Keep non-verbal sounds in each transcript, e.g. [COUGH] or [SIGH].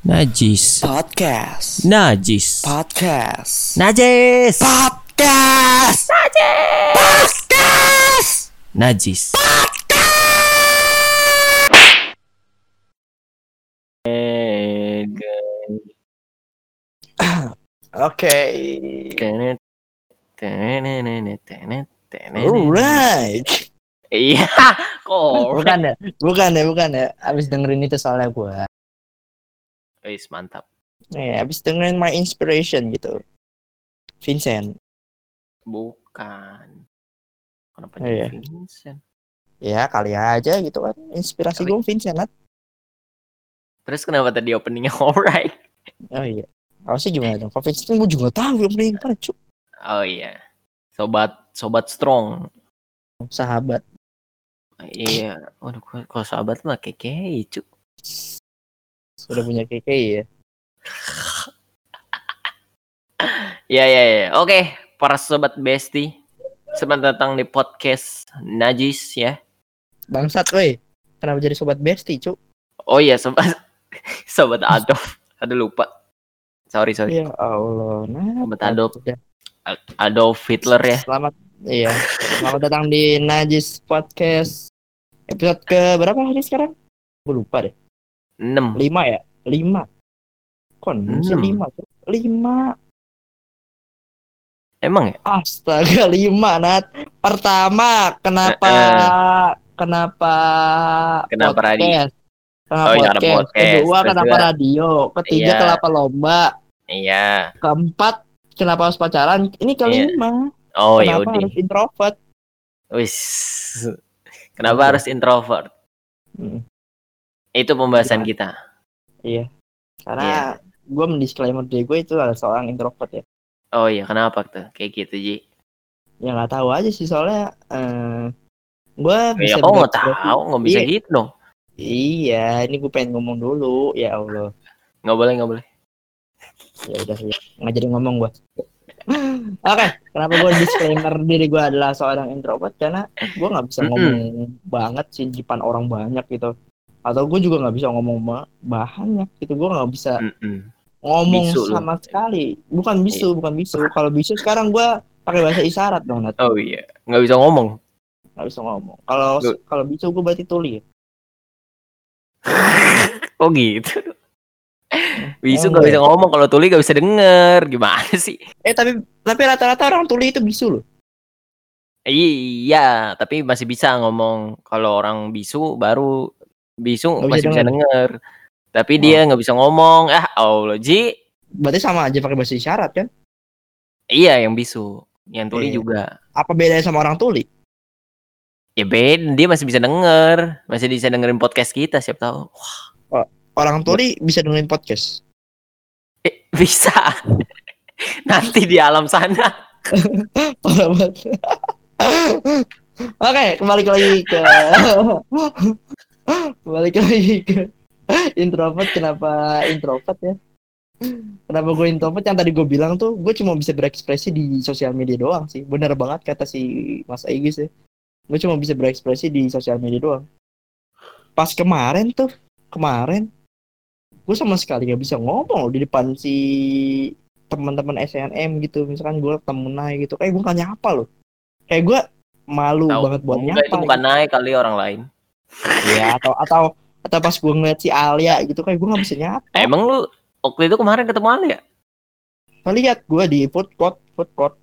Najis. Podcast. Najis. Podcast. Najis. Podcast. Podcast. Najis. Oke. Alright. Iya, kok. Bukan ya, bukan ya, bukan ya. Abis dengerin itu soalnya gua. Wis mantap. Ya, abis dengerin My Inspiration gitu. Vincent. Bukan. Kenapa Iya. jadi Vincent? Ya, kali aja gitu kan. Inspirasi Kali. gue Vincent kan. Terus kenapa tadi openingnya [LAUGHS] alright? Oh iya. Harusnya gimana dong? Kalau Vincent gue juga tahu yang paling gimana, Cuk. Oh iya. Sobat sobat strong. Sahabat. Iya. Waduh, kok- kalau sahabat mah keke cu. Sudah punya KK ya. [LAUGHS] Ya ya ya. Oke, para sobat besti. Selamat datang di podcast Najis ya. Bangsat, woi. Kenapa jadi sobat bestie, Cuk? Oh iya, sobat [LAUGHS] sobat Adolf. Aduh lupa. Sorry sorry. Ya Allah. Nah, Sobat Adolf. udah. Adolf Hitler ya. Selamat iya. Selamat datang di Najis Podcast. Episode ke berapa hari sekarang? Gue lupa deh. 6. Lima ya? Lima. Kon, Enam. lima tuh. Lima. Emang ya? Astaga, lima, Nat. Pertama, kenapa kenapa Kenapa radio? podcast? Kenapa Oh, iya, podcast. podcast. Kedua, Terus kenapa radio? Ketiga, Iya. kenapa lomba? Iya. Keempat, kenapa harus pacaran? Ini kelima. Oh ya kenapa harus introvert? Wis. Kenapa Iya. harus introvert? Hmm, Itu pembahasan Gimana? kita. Iya. Karena Iya. gue mendisklaimer diri gue itu adalah seorang introvert ya. Oh iya, kenapa tuh? Kayak gitu, Ji. Ya nggak tahu aja sih soalnya. Eh, gue Ya bisa kok nggak tahu, nggak bisa Iya. gitu dong. Iya, ini gue pengen ngomong dulu. Ya Allah. Nggak boleh, nggak boleh. Ya udah ya. Nggak jadi ngomong gue. [LAUGHS] Oke, kenapa gue disclaimer diri gue adalah seorang introvert karena gue nggak bisa ngomong banget sih di depan orang banyak gitu. Atau gue juga nggak bisa ngomong ba- banyak gitu. Gue nggak bisa Mm-mm. ngomong Bisu lu. sama sekali. Bukan bisu, bukan bisu. Kalau bisu sekarang gue pakai bahasa isyarat dong, Nat. Oh iya, nggak bisa ngomong. Nggak bisa ngomong. Kalau kalau bisu gue berarti tuli. [LAUGHS] Oh gitu. Bisa Oh, nggak bisa iya. ngomong kalau tuli nggak bisa denger. Gimana sih? Eh tapi tapi rata-rata orang tuli itu bisu loh. Iya, tapi masih bisa ngomong. Kalau orang bisu baru bisu bisa masih bisa denger. denger. Tapi Oh. dia nggak bisa ngomong. Ah, Allah Ji. Berarti sama aja pakai bahasa isyarat kan? Iya, yang bisu. Yang tuli Iya. juga. Apa bedanya sama orang tuli? Ya beda, dia masih bisa denger. Masih bisa dengerin podcast kita, siapa tahu. Orang tuli bisa dengerin podcast. Eh, [LAUGHS] bisa. Nanti di alam sana. [LAUGHS] Oke, kembali lagi ke [LAUGHS] kembali lagi ke introvert. Kenapa introvert ya? Kenapa gue introvert? Yang tadi gue bilang tuh, gue cuma bisa berekspresi di sosial media doang sih. Bener banget kata si Mas Aegis ya. Gue cuma bisa berekspresi di sosial media doang. Pas kemarin tuh, kemarin, gue sama sekali gak bisa ngomong di depan si teman-teman SNM gitu misalkan gue ketemu naik gitu kayak gue gak nyapa loh kayak gue malu Tahu. banget buat nyapa itu bukan naik kali orang lain. Gitu. ya atau atau atau pas gue ngeliat si Alia gitu kayak gue gak bisa nyapa Emang lu waktu itu kemarin ketemu Ale ya? lihat gue di food court food court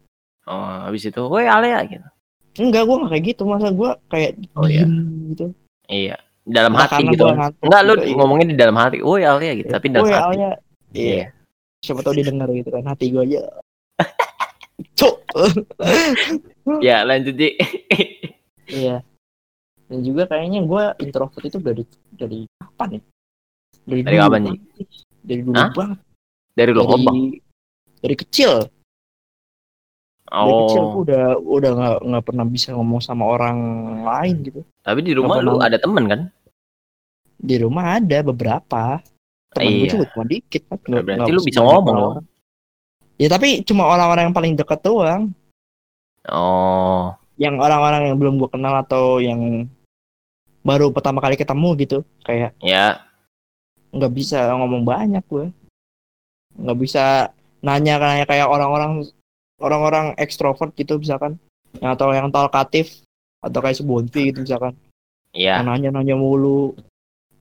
Oh, habis itu, woi Ale ya gitu. enggak gue gak kayak gitu masa gue kayak Oh, iya. gitu Iya, dalam Entah hati gitu. Enggak, lu iya. ngomongin di dalam hati. Woi Ale ya gitu, tapi dalam Woi, hati. Alia iya Iya. siapa tau didengar gitu kan hati gue aja [LAUGHS] cuk [LAUGHS] Ya, lanjut Ji. iya dan juga kayaknya gue introvert itu dari dari kapan ya dari, Dari kapan, sih. dari dulu Hah? banget Dari dari, lobang. dari kecil dari kecil gue Oh, udah udah nggak nggak pernah bisa ngomong sama orang lain gitu tapi di rumah lu ada temen kan? di rumah ada beberapa temen gue Iya. juga cuma dikit kan nggak- Berarti lu bisa ngomong dong. orang. ya tapi cuma orang-orang yang paling dekat doang Oh, yang orang-orang yang belum gue kenal atau yang baru pertama kali ketemu gitu. Kayak ya. nggak bisa ngomong banyak gue. Nggak bisa nanya kayak kayak orang-orang orang-orang ekstrovert gitu misalkan. Yang atau yang talkatif atau kayak sebonti gitu misalkan. Iya. yang nanya-nanya mulu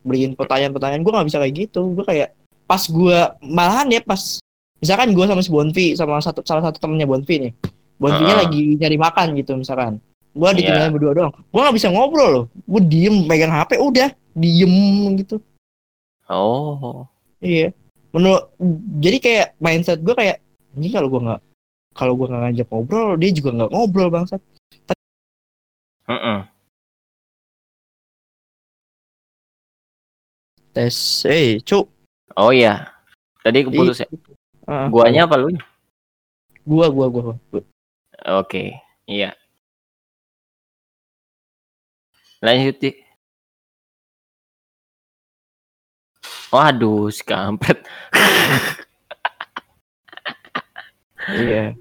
beliin pertanyaan-pertanyaan. Gue nggak bisa kayak gitu. Gue kayak pas gue malahan ya pas misalkan gue sama si Bonfi sama satu salah satu temennya Bonfi nih. Bonfinya Heeh. lagi nyari makan gitu misalkan gue Iya. ditinggalin berdua doang gue nggak bisa ngobrol loh gue diem pegang HP udah diem gitu Oh. iya menurut jadi kayak mindset gue kayak ini kalau gue nggak kalau gue nggak ngajak ngobrol dia juga nggak ngobrol bangsat Heeh. tes eh cuk Oh iya. Tadi keputus ya. Ah, Guanya apa lu? gua gua gua, gua. Oke. Iya. Lanjut, Ci. Waduh, si kampret. iya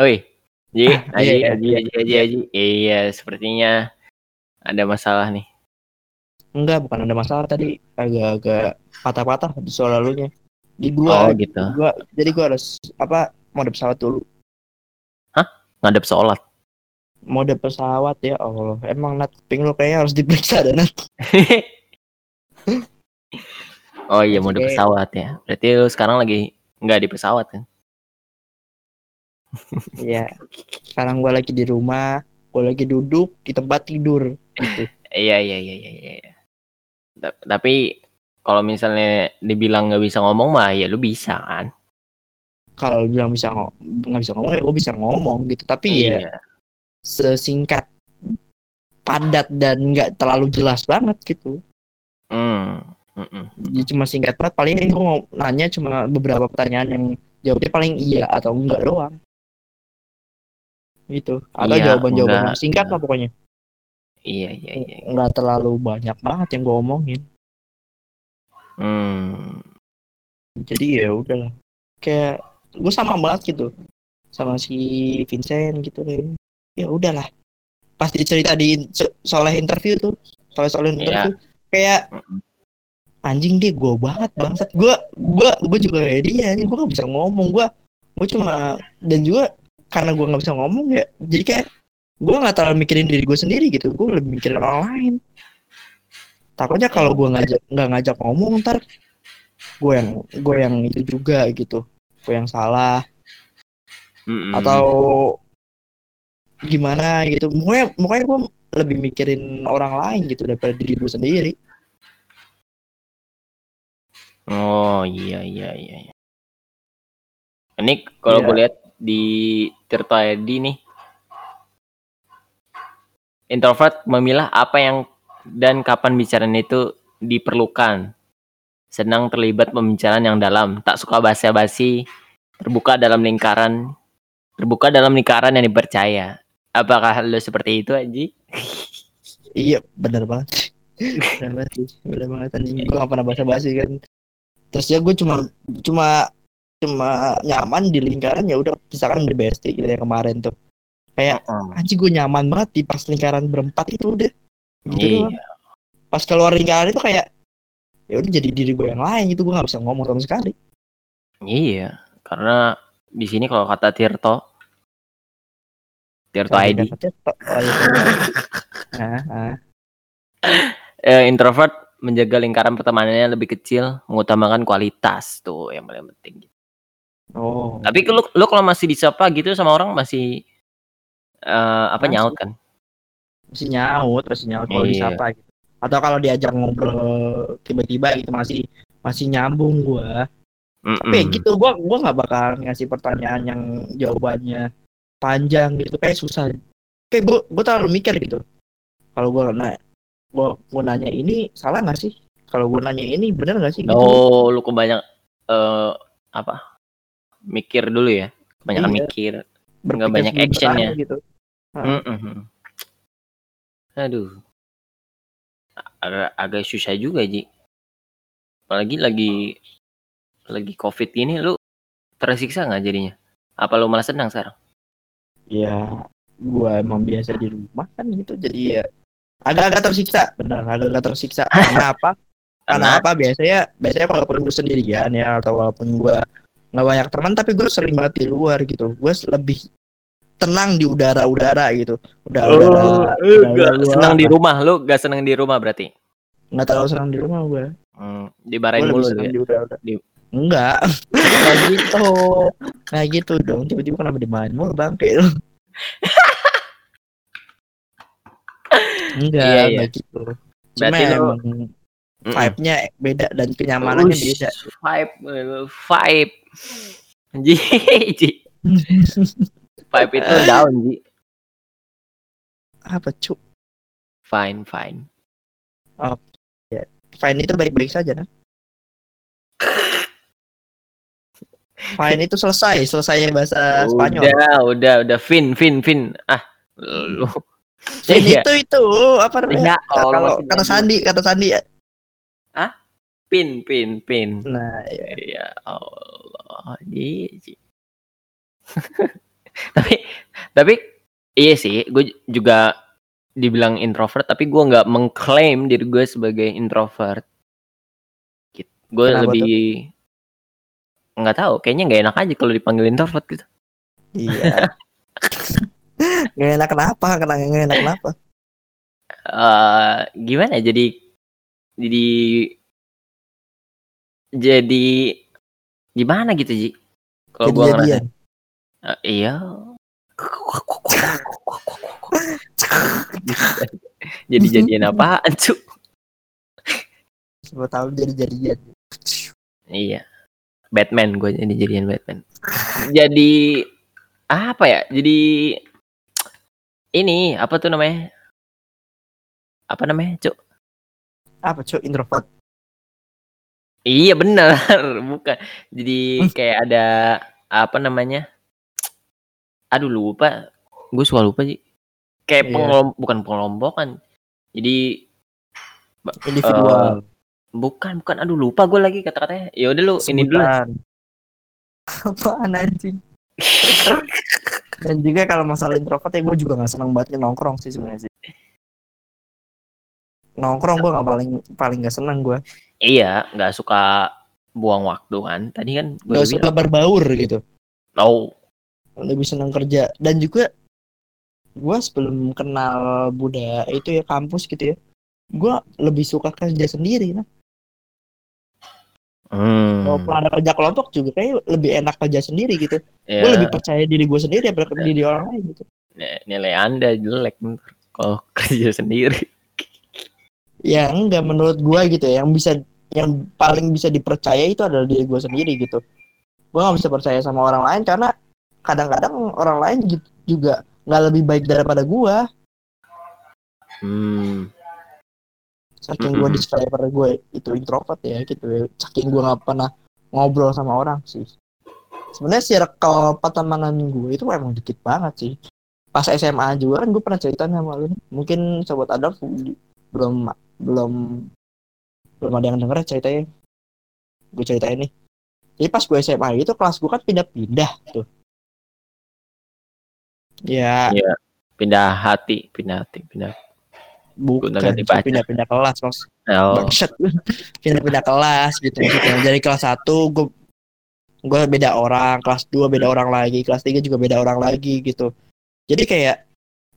Oi. Ji, [LAUGHS] Ah, Aji, iya, Aji, iya, Aji, Aji, Aji. Iya, sepertinya ada masalah nih. enggak bukan ada masalah tadi agak-agak patah-patah di suara lu nya di Oh, gua gitu. gua jadi gua harus apa mode pesawat dulu Ngadep sholat. Mode pesawat ya Allah emang nat ping lu kayaknya harus diperiksa dan nat [LAUGHS] oh iya, mode Oke. pesawat ya. Berarti lu sekarang lagi nggak di pesawat kan? [LAUGHS] Iya. Sekarang gua lagi di rumah, gua lagi duduk di tempat tidur gitu. [LAUGHS] Iya, iya, iya, iya, iya. Ta- Tapi kalau misalnya dibilang nggak bisa ngomong mah ya lu bisa kan? Kalau bilang bisa nggak bisa ngomong ya gua bisa ngomong gitu. Tapi ya Iya. Sesingkat padat dan nggak terlalu jelas banget gitu. Hmm. mm-mm. Jadi cuma singkat banget. Paling ini mau nanya cuma beberapa pertanyaan yang jawabnya paling iya atau enggak doang. Gitu. Atau Iya, jawaban-jawaban enggak, singkat iya. lah pokoknya. Iya, iya, iya. iya. Nggak terlalu banyak banget yang gua omongin. Hmm. jadi ya udahlah kayak gue sama banget gitu sama si Vincent gitu kayak ya udahlah. Pas dicerita di so- soal interview tuh soal soal interview kayak Mm-mm. anjing dia gue banget bangsat. Gue gue gue juga kayak dia gue gak bisa ngomong gue gue cuma dan juga karena gue nggak bisa ngomong ya jadi kayak gue nggak terlalu mikirin diri gue sendiri gitu. Gue lebih mikirin orang lain. Takutnya kalau gue ngajak nggak ngajak ngomong ntar gue yang gue yang itu juga gitu. Gue yang salah. Mm-mm. atau gimana gitu pokoknya pokoknya gue lebih mikirin orang lain gitu daripada diri gue sendiri Oh iya iya iya. iya. Ini kalau Iya. gue lihat di Tirto ID nih, introvert memilah apa yang dan kapan bicaraan itu diperlukan. Senang terlibat pembicaraan yang dalam, tak suka basa-basi, terbuka dalam lingkaran, terbuka dalam lingkaran yang dipercaya. Apakah lo seperti itu, Aji? iya bener banget. Bener banget sih bener banget anjing gue gak pernah basa basi kan. Terus ya gue cuma cuma cuma nyaman di lingkaran ya udah misalkan di BST gitu ya kemarin tuh. Kayak anjing gue nyaman banget di pas lingkaran berempat itu udah. Gitu. Iya. pas keluar lingkaran itu kayak ya udah jadi diri gue yang lain gitu gue nggak bisa ngomong sama sekali. Iya, karena di sini kalau kata Tirto, Tirto ID, eh, introvert menjaga lingkaran pertemanannya lebih kecil, mengutamakan kualitas tuh yang paling penting. oh Tapi lu lu kalau masih disapa gitu sama orang masih eh, apa Masih. nyaut kan? masih nyaut masih nyaut kalau Iya. disapa gitu atau kalau diajak ngobrol tiba-tiba gitu masih masih nyambung gua tapi ya Mm-mm. gitu gua gua nggak bakal ngasih pertanyaan yang jawabannya panjang gitu kayak susah kayak gua gua terlalu mikir gitu kalau gua nanya gua, gua nanya ini salah nggak sih kalau gua nanya ini bener nggak sih gitu Oh, lu kebanyak eh apa? Mikir dulu ya. Kebanyakan Iya. mikir. Nggak banyak actionnya. gitu Mm-mm. Aduh. Agak, agak susah juga, Ji. Apalagi lagi lagi Covid ini lu tersiksa nggak jadinya? Apa lu malah senang sekarang? Ya gua emang biasa di rumah kan gitu jadi ya agak-agak tersiksa. Benar agak-agak tersiksa. [LAUGHS] Karena apa? Karena apa? Biasanya biasanya walaupun gue sendirian ya atau walaupun gue nggak banyak teman tapi gue sering banget di luar gitu. Gue lebih tenang di udara-udara gitu. Udah Oh, udara, udara senang di rumah, lu gak senang di rumah berarti? nggak terlalu senang di rumah gue Hmm, gue dimarahin lebih mulu ya? di udara Di- enggak [LAUGHS] kayak gitu kayak gitu dong tiba-tiba kenapa dimain mulu bangke lu [LAUGHS] enggak Iya, iya. enggak gitu cuma Berarti emang Mm-mm. vibe-nya beda dan kenyamanannya Ush, beda Vibe, vibe. Ji, ji. [LAUGHS] Vibe itu down, Ji. apa cu Fine, fine. fine itu baik-baik saja nah fine itu selesai selesai bahasa Spanyol Udah, udah, udah. Fin, fin, fin. Ah, lu. Fine Iya. itu itu apa namanya Ya, kalau masih kata. Sandi kata Sandi ya Pin, pin, pin. nah ya. Ya Allah, Ji, Ji. [LAUGHS] tapi, tapi iya sih, gue juga dibilang introvert, tapi gue nggak mengklaim diri gue sebagai introvert. Gitu. Gue lebih nggak tahu, kayaknya nggak enak aja kalau dipanggil introvert gitu. iya. [LAUGHS] Nggak enak kenapa? Kenapa nggak enak kenapa? Eh gimana ya, jadi jadi jadi gimana gitu Ji? Kalau gua ngerasa. Eh, iya. Jadi [LAUGHS] jadian apaan cu Siapa tahu jadi jadian. Iya Batman gue jadi jadian Batman jadi apa ya jadi ini apa tuh namanya apa namanya cuk apa cuy introvert Iya benar, [LAUGHS] bukan. Jadi kayak ada apa namanya? Aduh lupa. Gue suka lupa sih. Kayak Iya. pengelom bukan pengelompokan. Jadi individual bukan bukan. Aduh lupa gue lagi kata-katanya. Ya udah lu ini dulu. Sebutan. [LAUGHS] apaan anjing? [LAUGHS] Dan juga kalau masalah introvert ya gue juga nggak senang banget nongkrong sih sebenarnya sih. Nongkrong gue nggak paling paling nggak senang gue Iya, nggak suka buang waktu kan. Tadi kan gue nggak suka berbaur gitu. Oh, lebih senang kerja. Dan juga gue sebelum kenal Buddha itu ya kampus gitu ya gue lebih suka kerja sendiri nah hmm. walaupun ada kerja kelompok juga kayak lebih enak kerja sendiri gitu. Ya, gue lebih percaya diri gue sendiri daripada diri orang lain gitu. Nilai anda jelek ntar kalau [LAUGHS] kerja sendiri. ya enggak menurut gue gitu ya. Yang bisa yang paling bisa dipercaya itu adalah diri gue sendiri gitu. Gue nggak bisa percaya sama orang lain karena kadang-kadang orang lain ju- juga nggak lebih baik daripada gue Hmm. Saking gue disclaimer gue itu introvert ya gitu ya. Saking gue nggak pernah ngobrol sama orang sih. Sebenarnya circle pertemanan gue itu emang dikit banget sih. Pas SMA juga kan gue pernah cerita sama lu. Mungkin sobat Adolf belum belum belum ada yang denger ceritanya. Gue ceritain nih. Jadi pas gue SMA itu kelas gue kan pindah-pindah tuh. Ya. Iya. Pindah hati, pindah hati, pindah. Bukan pindah-pindah kelas maksud Oh. [LAUGHS] pindah-pindah kelas gitu maksudnya. Dari kelas 1 gue gue beda orang. Kelas 2 beda orang lagi. Kelas 3 juga beda orang lagi gitu. Jadi kayak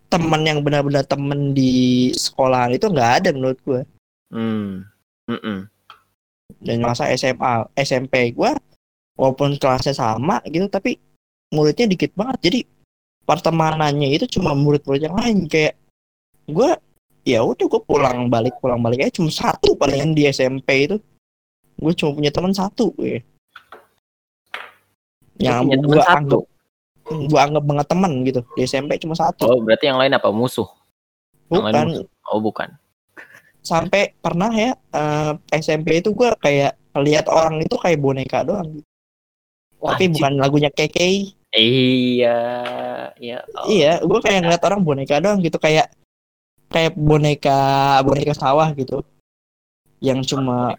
temen yang benar-benar temen di sekolahan itu nggak ada menurut gue Hmm. Mm-mm. dan masa SMA SMP gue walaupun kelasnya sama gitu tapi muridnya dikit banget. Jadi pertemanannya itu cuma murid-murid yang lain. Kayak gue ya udah gue pulang balik pulang balik aja cuma satu palingan di SMP itu gue cuma punya teman satu gue yang punya gue satu? anggap gue anggap banget teman gitu di SMP cuma satu Oh, berarti yang lain apa? Musuh? yang lain bukan musuh. Oh, bukan. sampai pernah ya eh, SMP itu gue kayak lihat orang itu kayak boneka doang tapi Wajib. bukan lagunya KK Iya, iya. Oh. Iya, gue kayak ngeliat orang boneka doang gitu kayak kayak boneka boneka sawah gitu, yang cuma.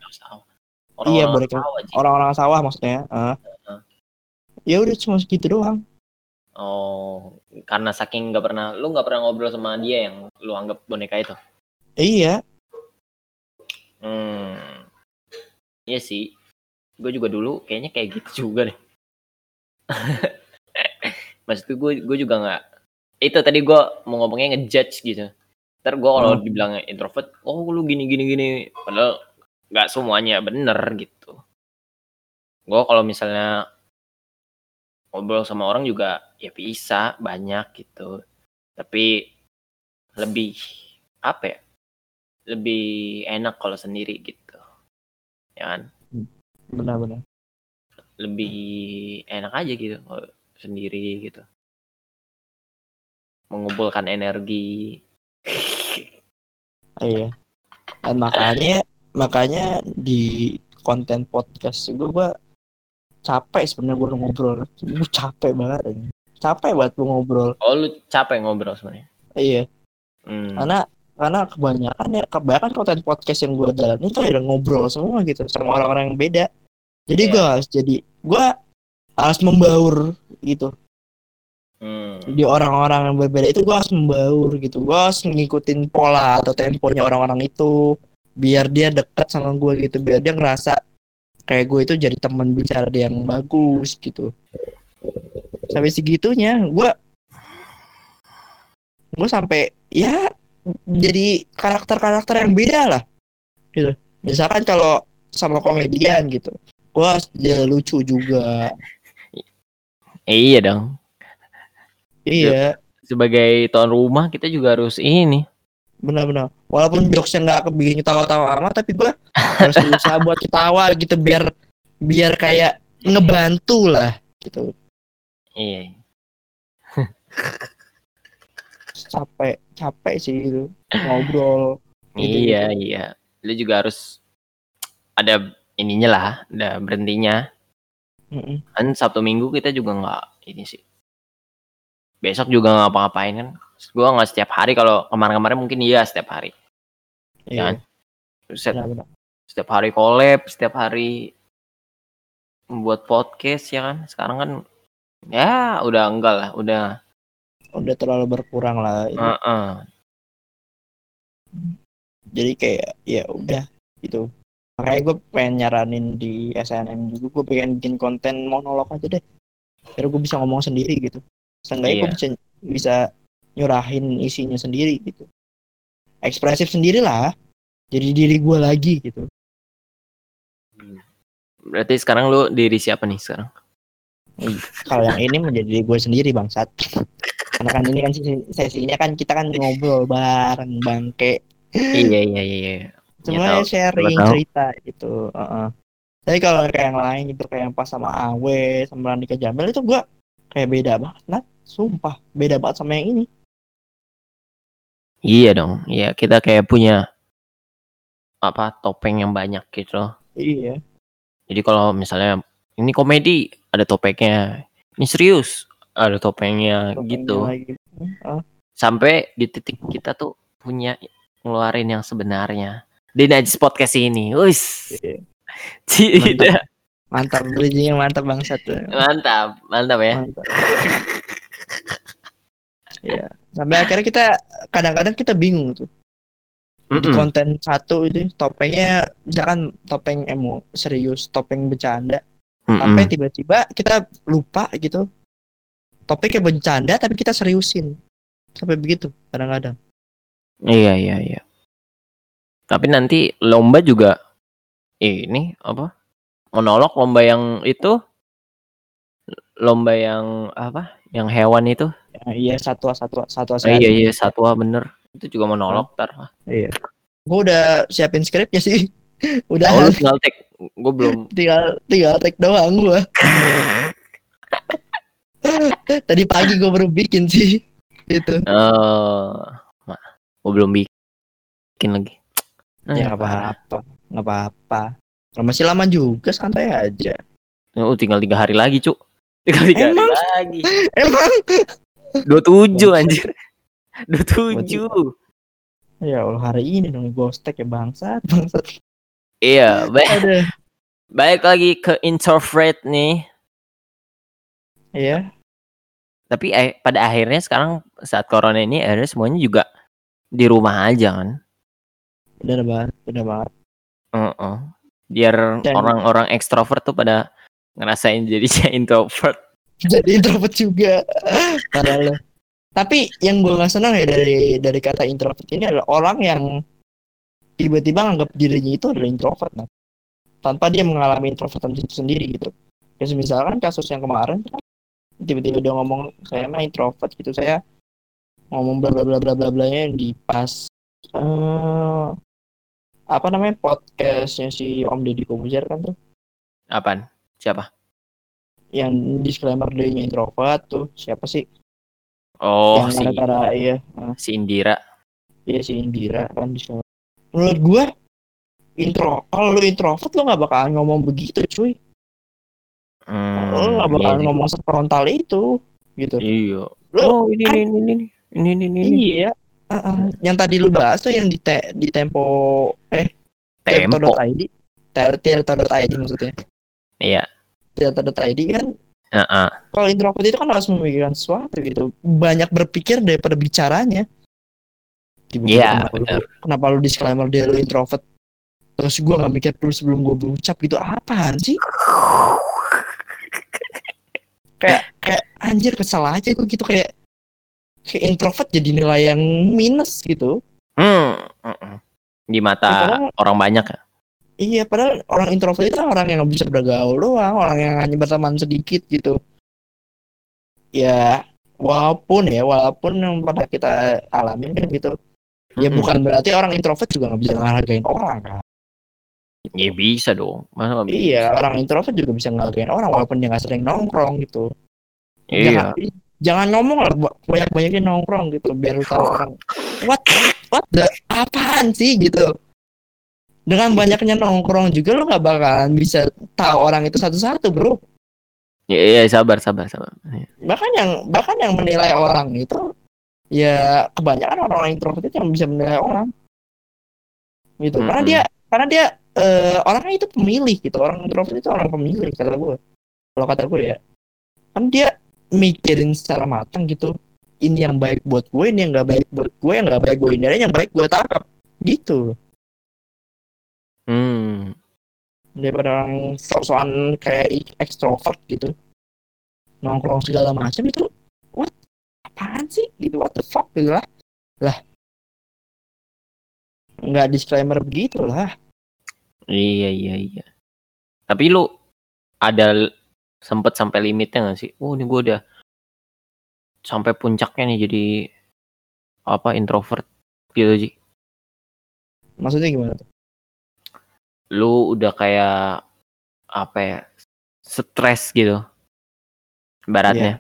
Iya, boneka. orang-orang sawah maksudnya. eh. Heeh. Ya udah cuma segitu doang. Oh, karena saking nggak pernah, lu nggak pernah ngobrol sama dia yang lu anggap boneka itu. Iya, Hmm. Iya sih. Gue juga dulu kayaknya kayak gitu juga deh. [LAUGHS] Maksud gue gue juga nggak itu tadi gue mau ngomongnya ngejudge gitu. Ntar gue kalau Hmm. dibilang introvert, oh lu gini gini gini, padahal nggak semuanya bener gitu. Gue kalau misalnya ngobrol sama orang juga ya bisa banyak gitu, tapi lebih apa ya? Lebih enak kalau sendiri gitu, ya kan? Benar-benar. lebih enak aja gitu kalau sendiri gitu mengumpulkan energi Iya. Dan makanya makanya di konten podcast gue gue capek sebenarnya gue ngobrol. Gue capek banget. ini. Capek banget gue ngobrol. oh lu capek ngobrol sebenarnya Iya. hmm. Karena karena kebanyakan ya kebanyakan konten podcast yang gue jalanin itu ada ngobrol semua gitu sama orang-orang yang beda. Jadi Iya. gue harus jadi gue harus membaur gitu. Hmm. di orang-orang yang berbeda itu gue harus membaur gitu. Gue harus ngikutin pola atau temponya orang-orang itu. Biar dia dekat sama gue gitu. Biar dia ngerasa kayak gue itu jadi teman bicara dia yang bagus gitu. Sampai segitunya gue gue sampai ya jadi karakter-karakter yang beda lah. Gitu. Misalkan kalau sama komedian gitu gue harus dia lucu juga. Iya dong iya. Sebagai tuan rumah kita juga harus ini. Benar-benar. Walaupun jokesnya nggak kebikin ketawa-tawa amat tapi gua harus berusaha buat ketawa gitu biar biar kayak ngebantu lah gitu. Iya. Capek capek sih gitu. Ngobrol Gitu, iya iya. Lu juga harus ada ininya lah ada berhentinya. Mm-mm. kan sabtu minggu kita juga nggak ini sih besok juga nggak ngapa-ngapain kan? Gua nggak setiap hari kalau kemarin-kemarin mungkin iya setiap hari. Iya Set, benar-benar setiap hari collab setiap hari membuat podcast ya kan? Sekarang kan ya udah enggak lah udah udah terlalu berkurang lah itu. Heeh. jadi kayak ya udah gitu. Makanya gue pengen nyaranin di SNM juga gue pengen bikin konten monolog aja deh. Biar gue bisa ngomong sendiri gitu seenggaknya gue Iya. bisa bisa nyurahin isinya sendiri gitu ekspresif sendiri lah jadi diri gue lagi gitu berarti sekarang lu diri siapa nih sekarang kalau yang ini menjadi diri gue sendiri bangsat karena kan ini kan sesi- sesinya kan kita kan ngobrol bareng bangke iya iya iya iya. semuanya tahu, sharing tahu. cerita gitu heeh. tapi kalau kayak yang lain gitu kayak yang pas sama Awe sama Randika Jamil itu gua kayak beda banget nah sumpah beda banget sama yang ini. Iya dong iya kita kayak punya apa topeng yang banyak gitu. Loh. iya. Jadi kalau misalnya ini komedi ada topengnya. Ini serius ada topengnya topengnya gitu. lagi. Sampai di titik kita tuh punya ngeluarin yang sebenarnya. Di Najis podcast ini wis Iya. tidak. Mantap bridgingnya mantap bangsat. Mantap mantap ya. Mantap ya sampai akhirnya kita kadang-kadang kita bingung tuh di Mm-mm. konten satu itu topengnya misalkan topeng emo serius topeng bercanda Mm-mm. sampai tiba-tiba kita lupa gitu topiknya bercanda tapi kita seriusin sampai begitu kadang-kadang Iya iya iya. Tapi nanti lomba juga ini apa? Monolog lomba yang itu lomba yang apa? Yang hewan itu. Ya, iya satwa satwa satwa Oh, iya iya satwa bener. Itu juga monolog tar. iya gue udah siapin skripnya sih [LAUGHS] udah Oh, lu tinggal take. Gue belum. [LAUGHS] tinggal tinggal take doang gua [LAUGHS] tadi pagi gue baru bikin sih itu Eh, gue belum bikin lagi. ya nggak apa-apa nggak apa-apa Nggak masih lama juga santai aja Oh, tinggal tiga hari lagi cuk. Tinggal tiga Emang? hari lagi. emang Dua tujuh anjir. Dua tujuh. ya Allah hari ini dong gostek ya bangsat bangsat Iya, baik. Baik lagi ke introvert nih. Iya, Tapi eh, pada akhirnya sekarang saat corona ini akhirnya semuanya juga di rumah aja kan. benar banget, benar banget. Heeh. biar Dan- orang-orang ekstrovert tuh pada ngerasain jadi [LAUGHS] introvert. Jadi introvert juga padahal tapi yang gue nggak senang ya dari dari kata introvert ini adalah orang yang tiba-tiba nganggap dirinya itu adalah introvert nah. tanpa dia mengalami introvertan itu sendiri gitu kayak misalkan kasus yang kemarin tiba-tiba dia ngomong saya mah introvert gitu saya ngomong bla bla bla bla bla bla yang di pas eh, apa namanya podcastnya si Om Deddy Kobuzer kan tuh Apaan? Siapa? Yang disclaimer dia introvert tuh siapa sih Oh, yang si, antara iya eh, si Indira. iya si Indira kan disclaimer. menurut gua intro kalau lu introvert lu nggak bakalan ngomong begitu cuy Hmm, lu nggak bakalan iya. ngomong sefrontal itu gitu Iya. Lu- Oh, ini ini ini ini ini ini ini. ini. iya Ah, ah. yang tadi lu bahas tuh yang di te- di tempo eh Tempo. tirto.id Tir- tirto.id maksudnya Iya. tirto.id kan Heeh. kalau introvert itu kan harus memikirkan sesuatu gitu banyak berpikir daripada bicaranya Iya, kenapa, lu, benar. kenapa lu disclaimer dia lu introvert terus gua nggak mikir dulu sebelum gua berucap gitu apaan sih [LAUGHS] kayak kayak anjir kesel aja gua gitu kayak kayak introvert jadi nilai yang minus gitu Hmm. Di mata orang banyak ya. Iya padahal orang introvert itu orang yang nggak bisa bergaul doang orang yang hanya berteman sedikit gitu ya walaupun ya walaupun yang pernah kita alamin kan gitu ya Mm-mm. bukan berarti orang introvert juga nggak bisa ngehargain orang kan Ya bisa dong. Masa nggak bisa? iya orang introvert juga bisa ngehargain orang walaupun dia nggak sering nongkrong gitu Iya. jangan, jangan ngomong lah banyak banyakin nongkrong gitu biar tahu [LAUGHS] orang what what the apaan sih gitu dengan banyaknya nongkrong juga lu nggak bakalan bisa tahu orang itu satu-satu bro. Iya, iya, sabar, sabar, sabar. Iya. bahkan yang bahkan yang menilai orang itu ya kebanyakan orang introvert itu yang bisa menilai orang. Gitu. Karena Mm-mm. dia karena dia eh, orangnya itu pemilih gitu. Orang introvert itu orang pemilih kata gue kalau kata gue ya. Kan dia mikirin secara matang gitu. Ini yang baik buat gue ini yang nggak baik buat gue yang nggak baik gue ini yang baik gue tangkap. Gitu Hmm. daripada orang sok-sokan kayak ekstrovert gitu nongkrong segala macam itu what apaan sih gitu what the fuck gitu lah lah nggak disclaimer begitu lah Iya, iya, iya. Tapi lu ada sempet sampai limitnya gak sih? Oh, ini gua udah sampai puncaknya nih jadi apa introvert gitu sih. maksudnya gimana tuh Lu udah kayak apa ya? Stres gitu. Baratnya.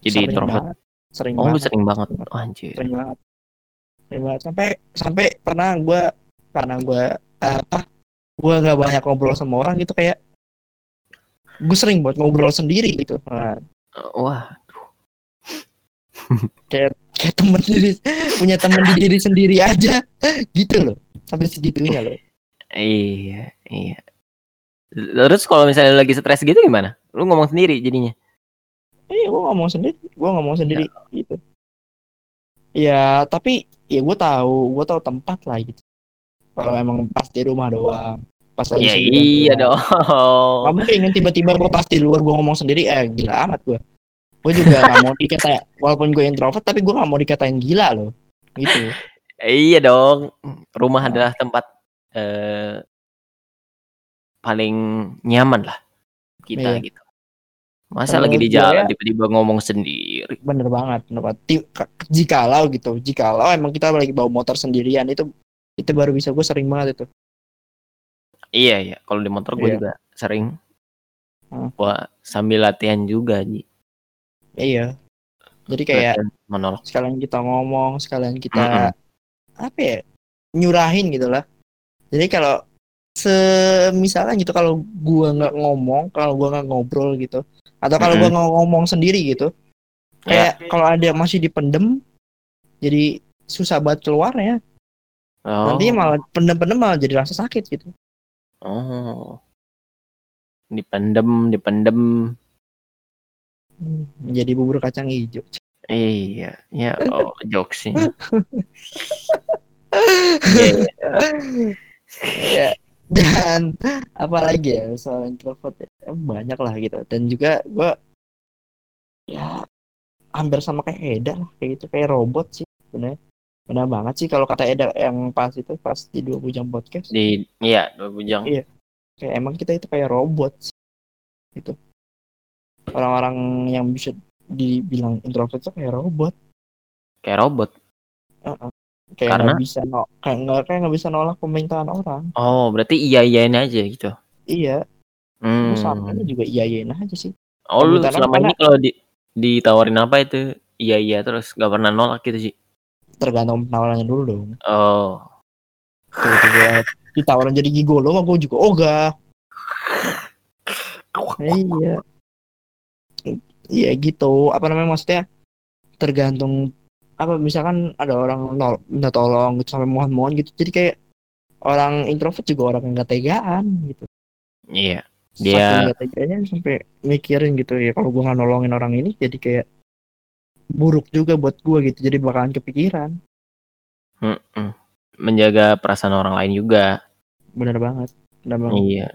Jadi Sering introvert. banget. sering Oh, lu banget sering banget. Oh, anjir. sering banget sering banget sampai sampai pernah gue karena gue apa gue nggak banyak ngobrol sama orang gitu kayak gue sering buat ngobrol sendiri gitu nah, Wah, [LAUGHS] kayak temen diri [LAUGHS] punya temen di diri sendiri aja gitu loh sampai segitunya loh iya, iya. Terus kalau misalnya lagi stres gitu gimana? Lu ngomong sendiri jadinya. iya gue ngomong sendiri gue ngomong sendiri gitu ya tapi ya gue tahu gue tahu tempat lah gitu kalau emang pas di rumah doang pas lagi Ya sendirian iya doang. dong. Mungkin kan tiba-tiba gue pas di luar gue ngomong sendiri eh gila amat gue gue juga gak mau dikatain walaupun gue introvert tapi gue gak mau dikatain gila loh gitu [LAUGHS] Iya dong. Rumah Nah. adalah tempat eh, paling nyaman lah kita Iya. gitu. Masa Menurut lagi di jalan ya- tiba-tiba ngomong sendiri. bener banget bener banget jikalau gitu jikalau emang kita lagi bawa motor sendirian itu itu baru bisa gue sering banget itu Iya iya. Kalau di motor gue Iya. juga sering. Hmm. Wah sambil latihan juga Ji. iya jadi kayak monolog. sekalian kita ngomong sekalian kita apa ya nyurahin gitu lah jadi kalau semisalnya gitu kalau gua nggak ngomong kalau gua nggak ngobrol gitu atau kalau gua nggak ngomong sendiri gitu Ya. kayak kalau ada masih dipendem jadi susah banget keluarnya Oh. nanti malah pendem-pendem malah jadi rasa sakit gitu Oh. Dipendem, dipendem. menjadi bubur kacang hijau Iya, ya [LAUGHS] oh jokesnya. [LAUGHS] Iya. Ya dan apalagi ya soal introvert ya, eh, banyak lah gitu dan juga gue ya hampir sama kayak Eda lah kayak gitu kayak robot sih bener benar banget sih kalau kata Eda yang pas itu pas di dua bujang podcast Di iya, dua bujang. Iya. kayak emang kita itu kayak robot sih. gitu orang-orang yang bisa dibilang introvert itu kayak robot Kayak robot. Kayak Karena? nggak bisa no kayak nggak kayak nggak bisa nolak pemerintahan orang Oh, berarti iya-iyain aja gitu. iya Hmm. Sama juga iya iyain aja sih Oh, lu selama ini kalau di ditawarin apa itu iya iya terus gak pernah nolak gitu sih. tergantung penawarannya dulu dong Oh. tiba-tiba [LAUGHS] ditawarin jadi gigolo mah gue juga ogah iya iya gitu apa namanya maksudnya tergantung apa misalkan ada orang nol minta tolong gitu sampai mohon-mohon gitu jadi kayak orang introvert juga orang yang gak tegaan gitu Iya. Dia gak teganya sampai mikirin gitu ya kalau gue nggak nolongin orang ini jadi kayak buruk juga buat gue gitu jadi bakalan kepikiran menjaga perasaan orang lain juga. bener banget bener banget Iya.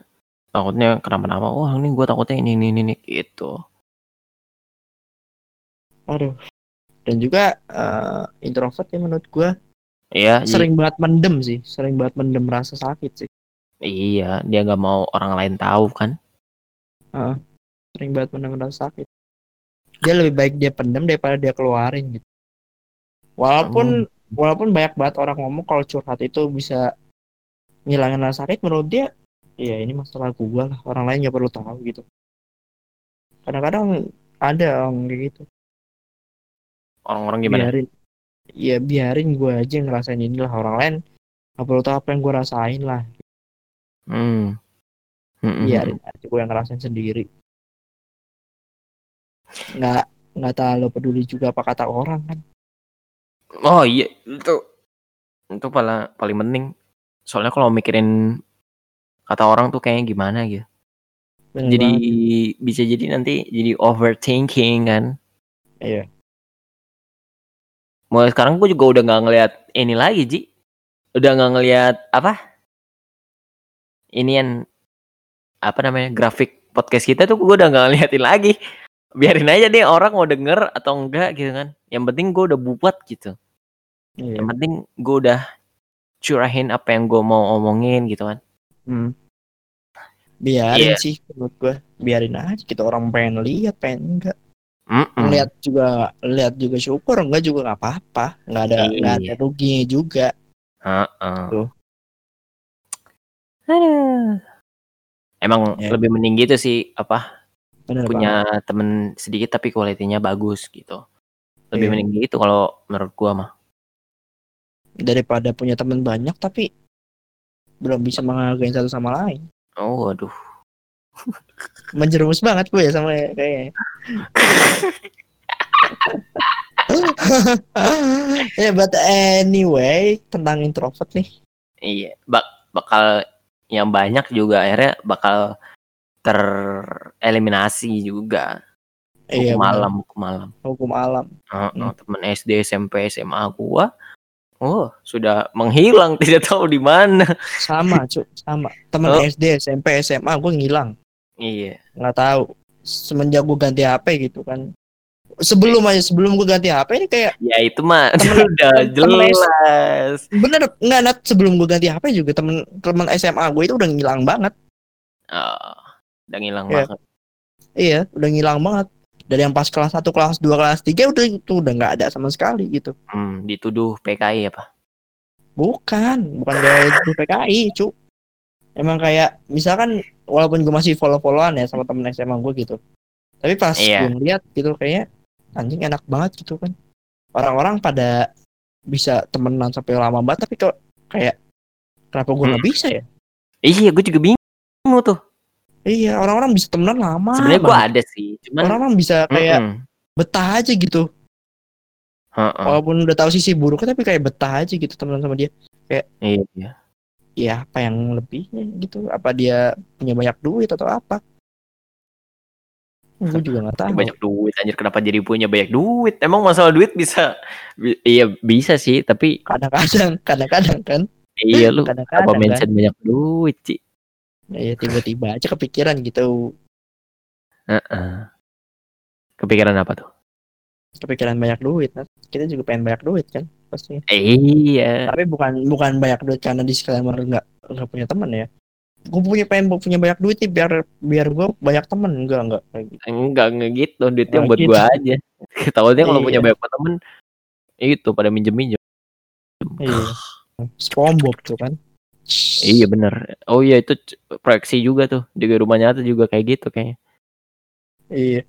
Takutnya kenapa-napa. Wah, ini gue takutnya ini ini ini, ini gitu. aduh dan juga eh, introvert ya menurut gue Iya, Ji. sering banget mendem sih sering banget mendem rasa sakit sih. Iya, dia nggak mau orang lain tahu kan. sering banget mendem rasa sakit. Dia lebih baik dia pendem daripada dia keluarin gitu. Walaupun walaupun banyak banget orang ngomong kalau curhat itu bisa ngilangin rasa sakit menurut dia ya ini masalah gua lah orang lain nggak perlu tahu gitu. Kadang-kadang ada orang kayak gitu Orang-orang gimana? biarin ya biarin gua aja yang ngerasain inilah orang lain nggak perlu tahu apa yang gua rasain lah Hmm. Mm-mm. biarin aja gue yang ngerasain sendiri nggak nggak terlalu peduli juga apa kata orang kan Oh iya, itu itu paling paling penting. Soalnya kalau mikirin kata orang tuh kayaknya gimana gitu. Bener jadi banget. bisa jadi nanti jadi overthinking kan. iya Mulai sekarang gue juga udah nggak ngelihat ini lagi Ji. Udah nggak ngelihat apa? Ini yang apa namanya grafik podcast kita tuh gue udah nggak ngeliatin lagi. Biarin aja deh orang mau denger atau enggak gitu kan. Yang penting gue udah buat gitu. iya Yang penting gue udah curahin apa yang gue mau omongin gitu kan. Hmm. biarin Iya. sih menurut gue biarin aja kita orang pengen lihat pengen enggak Mm-mm. lihat juga lihat juga syukur enggak juga nggak apa-apa nggak ada nggak ada Iya. ruginya juga Heeh. Tuh. Aduh. Emang Ya. lebih mending gitu sih apa bener banget. punya temen sedikit tapi kualitinya bagus gitu. Lebih Iya. mending gitu kalau menurut gua mah. daripada punya teman banyak tapi belum bisa menghargai satu sama lain Oh waduh. Menjerumus banget gue ya sama kayaknya [LAUGHS] ya but anyway tentang introvert nih Iya, bak bakal yang banyak juga akhirnya bakal tereliminasi juga. iya Hukum benar. malam, hukum malam. hukum alam Heeh, Hmm. temen SD, SMP, SMA gua oh sudah menghilang [LAUGHS] tidak tahu di mana. sama cu sama temen Oh. SD SMP SMA gue ngilang Iya. nggak tahu semenjak gue ganti HP gitu kan sebelum aja sebelum gue ganti HP ini kayak Ya itu mah Temen- [LAUGHS] udah temen jelas. bener nggak Nat sebelum gue ganti HP juga temen temen SMA gue itu udah ngilang banget Oh, udah ngilang Iya. banget. iya udah ngilang banget dari yang pas kelas 1 kelas 2 kelas 3 udah itu udah nggak ada sama sekali gitu Hmm, dituduh PKI apa? bukan bukan kayak di PKI cu emang kayak misalkan walaupun gue masih follow followan ya sama temen SMA gue gitu tapi pas Iya. gue ngeliat gitu kayaknya anjing enak banget gitu kan orang-orang pada bisa temenan sampai lama banget tapi kok kayak kenapa gue nggak Hmm. bisa ya Iya, gue juga bingung tuh. iya orang-orang bisa temenan lama Sebenarnya gue ada sih, cuman orang-orang bisa kayak Mm-mm. betah aja gitu Heeh. walaupun udah tahu sisi buruknya tapi kayak betah aja gitu temenan sama dia Iya, iya. Ya apa yang lebihnya gitu apa dia punya banyak duit atau apa gue juga nggak tahu Banyak duit anjir kenapa jadi punya banyak duit? Emang masalah duit bisa bi- iya bisa sih, tapi kadang-kadang [LAUGHS] kadang-kadang kan Iya lu apa Kadang-kadang kan. mention banyak duit, Ci. Ya tiba-tiba aja kepikiran gitu. Heeh. Kepikiran apa tuh? Kepikiran banyak duit. Nat. Kita juga pengen banyak duit kan pasti. Iya. Tapi bukan bukan banyak duit karena disclaimer nggak nggak punya teman ya. Gue punya pengen punya banyak duit nih biar biar gue banyak teman enggak enggak kayak gitu. Enggak, enggak gitu, duitnya Enggak buat gitu. gua aja. [LAUGHS] Tahunya kalau punya Iya. banyak temen itu pada minjem-minjem. Iya. SpongeBob tuh kan. Iya bener. Oh iya itu proyeksi juga tuh di rumah nyata juga kayak gitu kayaknya. Iya.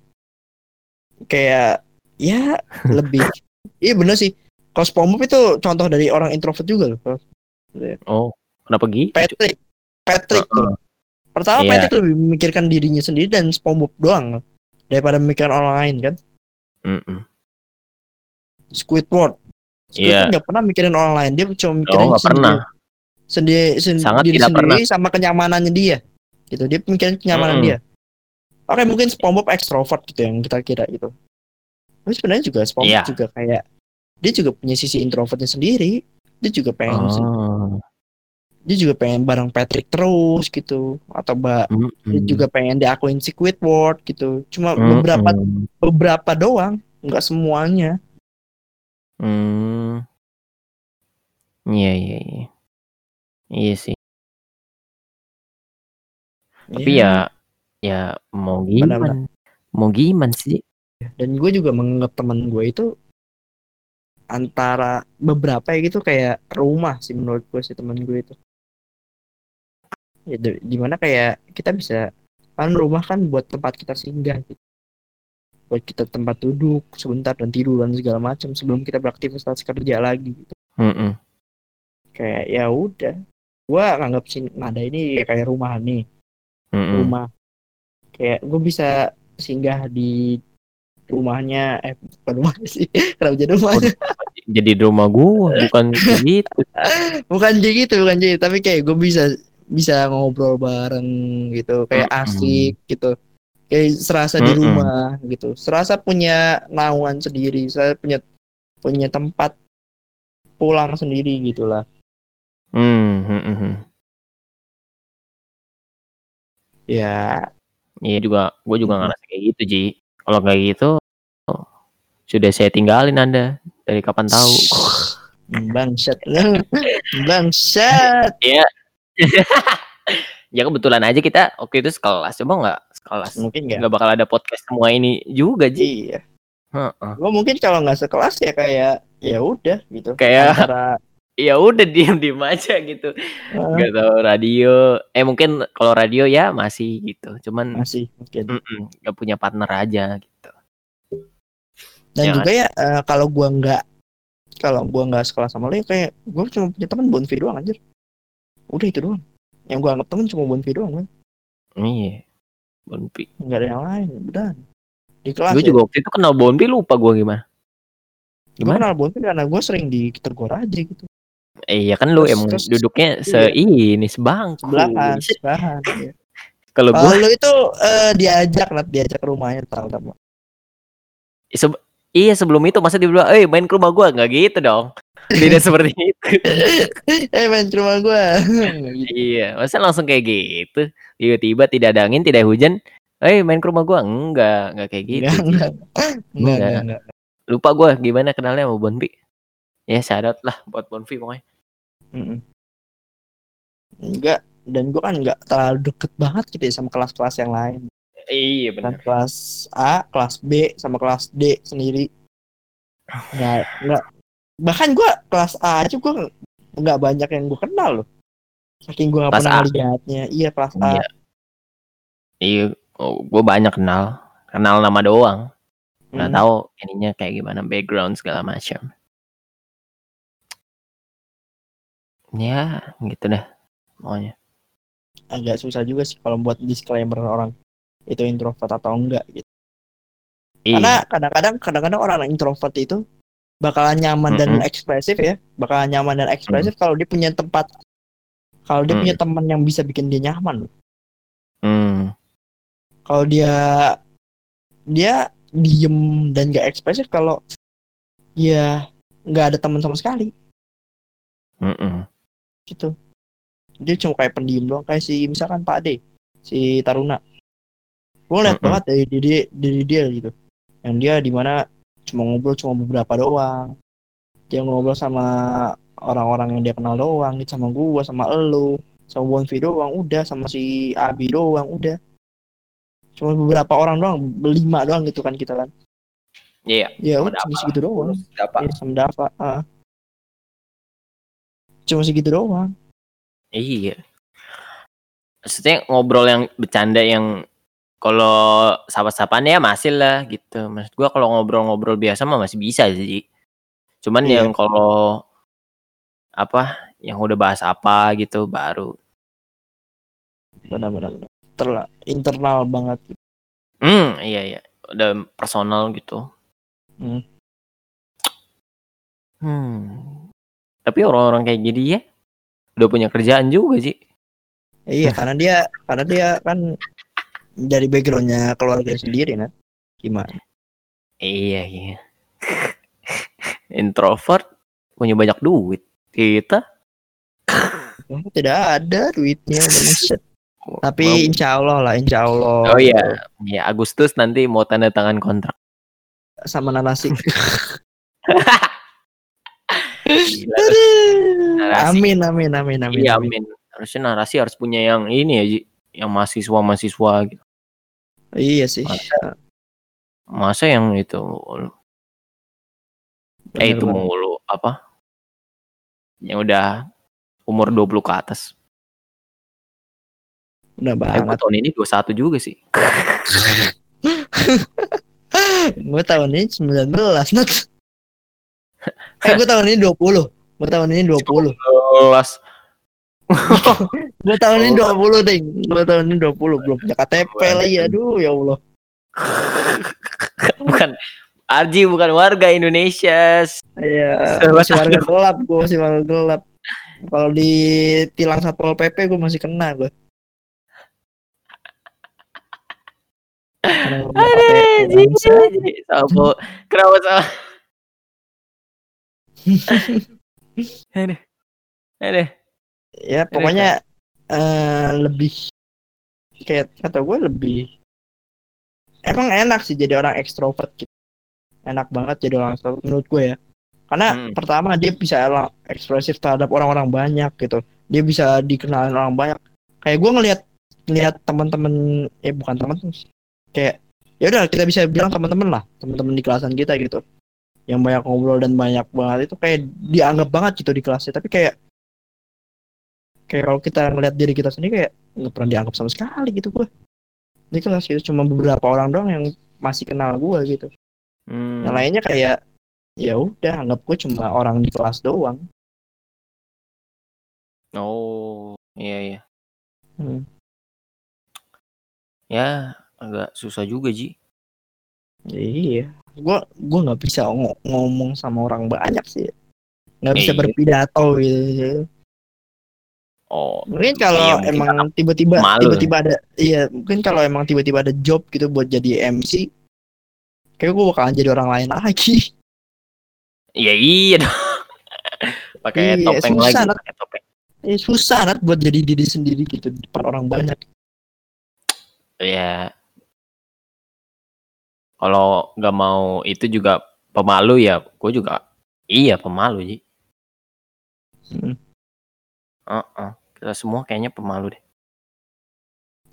Kayak ya lebih. [LAUGHS] iya bener sih. Kalau SpongeBob itu contoh dari orang introvert juga loh. Oh kenapa gitu? Patrick. Patrick tuh. Heeh. Pertama Iya. Patrick lebih memikirkan dirinya sendiri dan SpongeBob doang daripada memikirkan orang lain kan. Mm-mm. Squidward. Iya. Squidward nggak pernah mikirin orang lain. Dia cuma mikirin Oh sendiri. pernah. Sendiri, sen- Sangat diri sendiri sama kenyamanannya dia. Gitu. Dia mikirin kenyamanan Mm-mm. dia. Oke mungkin SpongeBob ekstrovert gitu yang kita kira gitu. Tapi sebenarnya juga SpongeBob Iya. juga kayak dia juga punya sisi introvertnya sendiri. Dia juga pengen Oh. dia juga pengen bareng Patrick terus gitu atau ba dia Mm-mm. juga pengen diakuin si Squidward gitu. Cuma Mm-mm. beberapa beberapa doang, nggak semuanya. Hmm. Iya iya iya. Iya sih. Tapi ya ya mau gimana? Mau gimana sih? dan gue juga menganggap teman gue itu antara beberapa ya gitu kayak rumah sih menurut gue sih teman gue itu ya di- di mana kayak kita bisa kan rumah kan buat tempat kita singgah gitu. buat kita tempat duduk sebentar dan tidur dan segala macam sebelum kita beraktivitas kerja lagi gitu. Mm-mm. kayak ya udah gue nganggap sih ada ini ya kayak rumah nih Mm-mm. rumah kayak gue bisa singgah di rumahnya eh bukan [LAUGHS] rumah sih kenapa jadi rumahnya Jadi di rumah gua bukan [LAUGHS] gitu. bukan kayak gitu bukan kayak gitu tapi kayak gue bisa bisa ngobrol bareng gitu kayak Mm-mm. asik gitu kayak serasa di Mm-mm. rumah gitu serasa punya naungan sendiri saya punya punya tempat pulang sendiri gitulah Hmm, hmm, hmm, hmm. ya Iya juga, gue juga Mhm. ngerasa kayak gitu Ji. Kalau kayak gitu, sudah saya tinggalin anda dari kapan tahu. [LAUGHS] bangsat [LAUGHS] bangsat Iya. [LAUGHS] ya kebetulan aja kita waktu itu sekelas, coba nggak sekelas? mungkin nggak Nggak bakal ada podcast semua ini juga Ji. iya Heeh. gue mungkin kalau nggak sekelas ya kayak ya udah gitu Kayak- antara Ya udah diem diem aja gitu. eh, Gak tahu radio. Eh mungkin kalau radio ya masih gitu. Cuman masih mungkin nggak punya partner aja gitu. Dan Ya juga ya eh, kalau gua nggak kalau gua nggak sekelas sama lo ya kayak gua cuma punya teman Bonfi doang anjir udah itu doang yang gua anggap teman cuma Bonfi doang kan Iya. Bonpi. nggak ada yang lain udah di kelas Gue ya, juga waktu itu kenal Bonpi lupa gue gimana. gua Gimana? kenal Bonfi karena gua sering ditegur aja gitu Eh, iya kan lu Terus- emang terus- duduknya se iya. ini sebangku. sebelahan sebelahan ya. Kalau gue lo itu eh, diajak lah diajak ke rumahnya tahu tahu iya sebelum itu masa dia bilang, "Eh, main ke rumah gua." Enggak gitu dong. Tidak [LAUGHS] seperti itu. eh main ke rumah gua gitu. iya, masa langsung kayak gitu. Tiba-tiba tidak ada angin, tidak hujan. Eh, main ke rumah gua. Enggak, enggak kayak gitu. Enggak, enggak. Enggak, Enggak. Lupa gua gimana kenalnya sama Bonpi. Ya, syarat lah buat Bonpi pokoknya. Enggak, dan gua kan enggak terlalu deket banget gitu ya sama kelas-kelas yang lain. Iya, Kan kelas A, kelas B, sama kelas D sendiri. Enggak, enggak. Bahkan gua kelas A aja gua enggak banyak yang gua kenal loh. Saking gua enggak Kelas pernah lihatnya. Iya, kelas A. Iya. Iya, oh, gua banyak kenal. Kenal nama doang. Nggak Mm. tahu ininya kayak gimana background segala macam. Ya, gitu dah. Pokoknya. Agak susah juga sih kalau buat disclaimer orang itu introvert atau enggak gitu. Karena Iya. kadang-kadang kadang-kadang orang introvert itu bakalan nyaman dan Mm-mm. ekspresif ya, bakalan nyaman dan ekspresif kalau dia punya tempat kalau dia Mm. punya teman yang bisa bikin dia nyaman. Hmm. Kalau dia dia diem dan gak ekspresif kalau ya nggak ada teman sama sekali. mm-mm. gitu dia cuma kayak pendiam doang kayak si misalkan Pak Ade si Taruna gue ngeliat Mm-mm. banget dari dia dari dia gitu yang dia di mana cuma ngobrol cuma beberapa doang dia ngobrol sama orang-orang yang dia kenal doang gitu sama gua sama elo sama Bonfi doang udah sama si Abi doang udah cuma beberapa orang doang berlima doang gitu kan kita kan Iya. ya Sama udah cuma segitu doang Dapat. Iya, sama Dava ah. cuma segitu doang Iya. Maksudnya ngobrol yang bercanda yang kalau sahabat-sahabatan ya masih lah gitu. Maksud gua kalau ngobrol-ngobrol biasa mah masih bisa sih. Cuman Iya. yang kalau apa yang udah bahas apa gitu baru. benar-benar terla internal banget Hmm, iya iya. Udah personal gitu. Hmm. Hmm. Tapi orang-orang kayak gini ya udah punya kerjaan juga sih. iya karena dia karena dia kan dari backgroundnya keluarga sendiri kan gimana Iya iya. [LAUGHS] Introvert punya banyak duit. Kita Oh, tidak ada duitnya [LAUGHS] tapi mau- insya Allah lah insya Allah Oh iya, ya Agustus nanti mau tanda tangan kontrak. sama narasi [LAUGHS] Gila. Narasi. amin amin amin amin Iya, amin amin. Harusnya narasi harus punya yang ini ya, Ji yang mahasiswa-mahasiswa gitu. Iya sih. Masa, masa yang itu mulu. Eh itu mulu apa? Yang udah umur 20 ke atas. Udah eh, banget. Eh, tahun ini 21 juga sih. [LAUGHS] gue tahun ini 19 nut. [LAUGHS] eh gue tahun ini 20. Gue tahun ini 20. 19 dua tahun ini dua puluh ding dua tahun ini dua puluh belum punya KTP lagi. Aduh ya Allah. [LAUGHS] Bukan. Arji bukan warga Indonesia. Iya. Eh, masih warga. Gelap gue masih warga gelap. Kalau ditilang satpol pp gue masih kena gue Ada, sih sapo, kenapa sama? [LAUGHS] Ada, ada. Ya pokoknya eh, lebih kayak kata gue lebih emang enak sih jadi orang ekstrovert gitu. Enak banget jadi orang ekstrovert menurut gue ya. Karena Hmm. pertama dia bisa ekspresif terhadap orang-orang banyak gitu. Dia bisa dikenal orang banyak. Kayak gue ngelihat ngelihat teman-teman eh bukan teman sih. kayak ya udah kita bisa bilang teman-teman lah, teman-teman di kelasan kita gitu. Yang banyak ngobrol dan banyak banget itu kayak dianggap banget gitu di kelasnya, tapi kayak kayak kalau kita ngelihat diri kita sendiri kayak nggak pernah dianggap sama sekali gitu gue. Di kelas gitu cuma beberapa orang doang yang masih kenal gue gitu. Hmm. Yang lainnya kayak ya udah anggap gue cuma orang di kelas doang. Oh, iya iya. Hmm. Ya, agak susah juga, Ji. Iya, gue gue nggak bisa ngo- ngomong sama orang banyak sih, nggak bisa Iya. berpidato gitu. Oh, Mungkin kalau Iya, emang tiba-tiba malu tiba-tiba ada, iya mungkin kalau emang tiba-tiba ada job gitu buat jadi MC, kayak gue bakalan jadi orang lain lagi. iya iya dong. pakai Iya, topeng susah, lagi, pakai topeng. Eh, susah Nat, buat jadi diri sendiri gitu di depan orang banyak. Ya. Kalau nggak mau itu juga pemalu ya, gue juga iya pemalu, Ji. Hmm. Heeh. Kita semua kayaknya pemalu deh.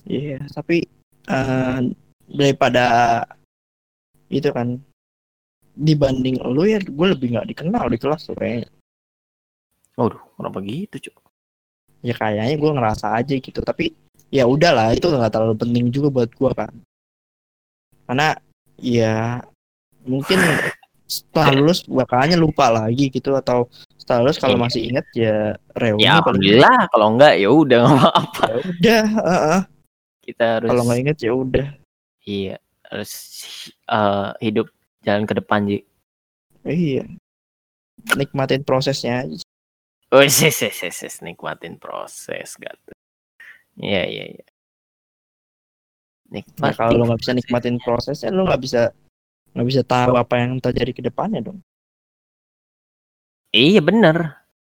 Iya, tapi eh, daripada itu kan dibanding lu ya, gue lebih nggak dikenal di kelas tuh kayaknya. Waduh, kenapa gitu, Cuk? ya kayaknya gue ngerasa aja gitu tapi ya udahlah itu nggak terlalu penting juga buat gue kan karena ya mungkin [LAUGHS] setelah lulus bakalannya lupa lagi gitu atau lulus kalau Iya. masih ingat ya reuni Ya paling alhamdulillah, kalau enggak ya udah nggak apa-apa. ya udah heeh. Kita harus kalau nggak inget ya udah iya harus eh, hidup jalan ke depan, Ji. iya nikmatin prosesnya aja. Oh, yes, yes, yes, yes, nikmatin proses, gitu. Iya, iya, iya. Nah, Nikmatin. kalau lo nggak bisa nikmatin prosesnya lo nggak bisa nggak bisa tahu apa yang terjadi ke depannya dong Iya, bener.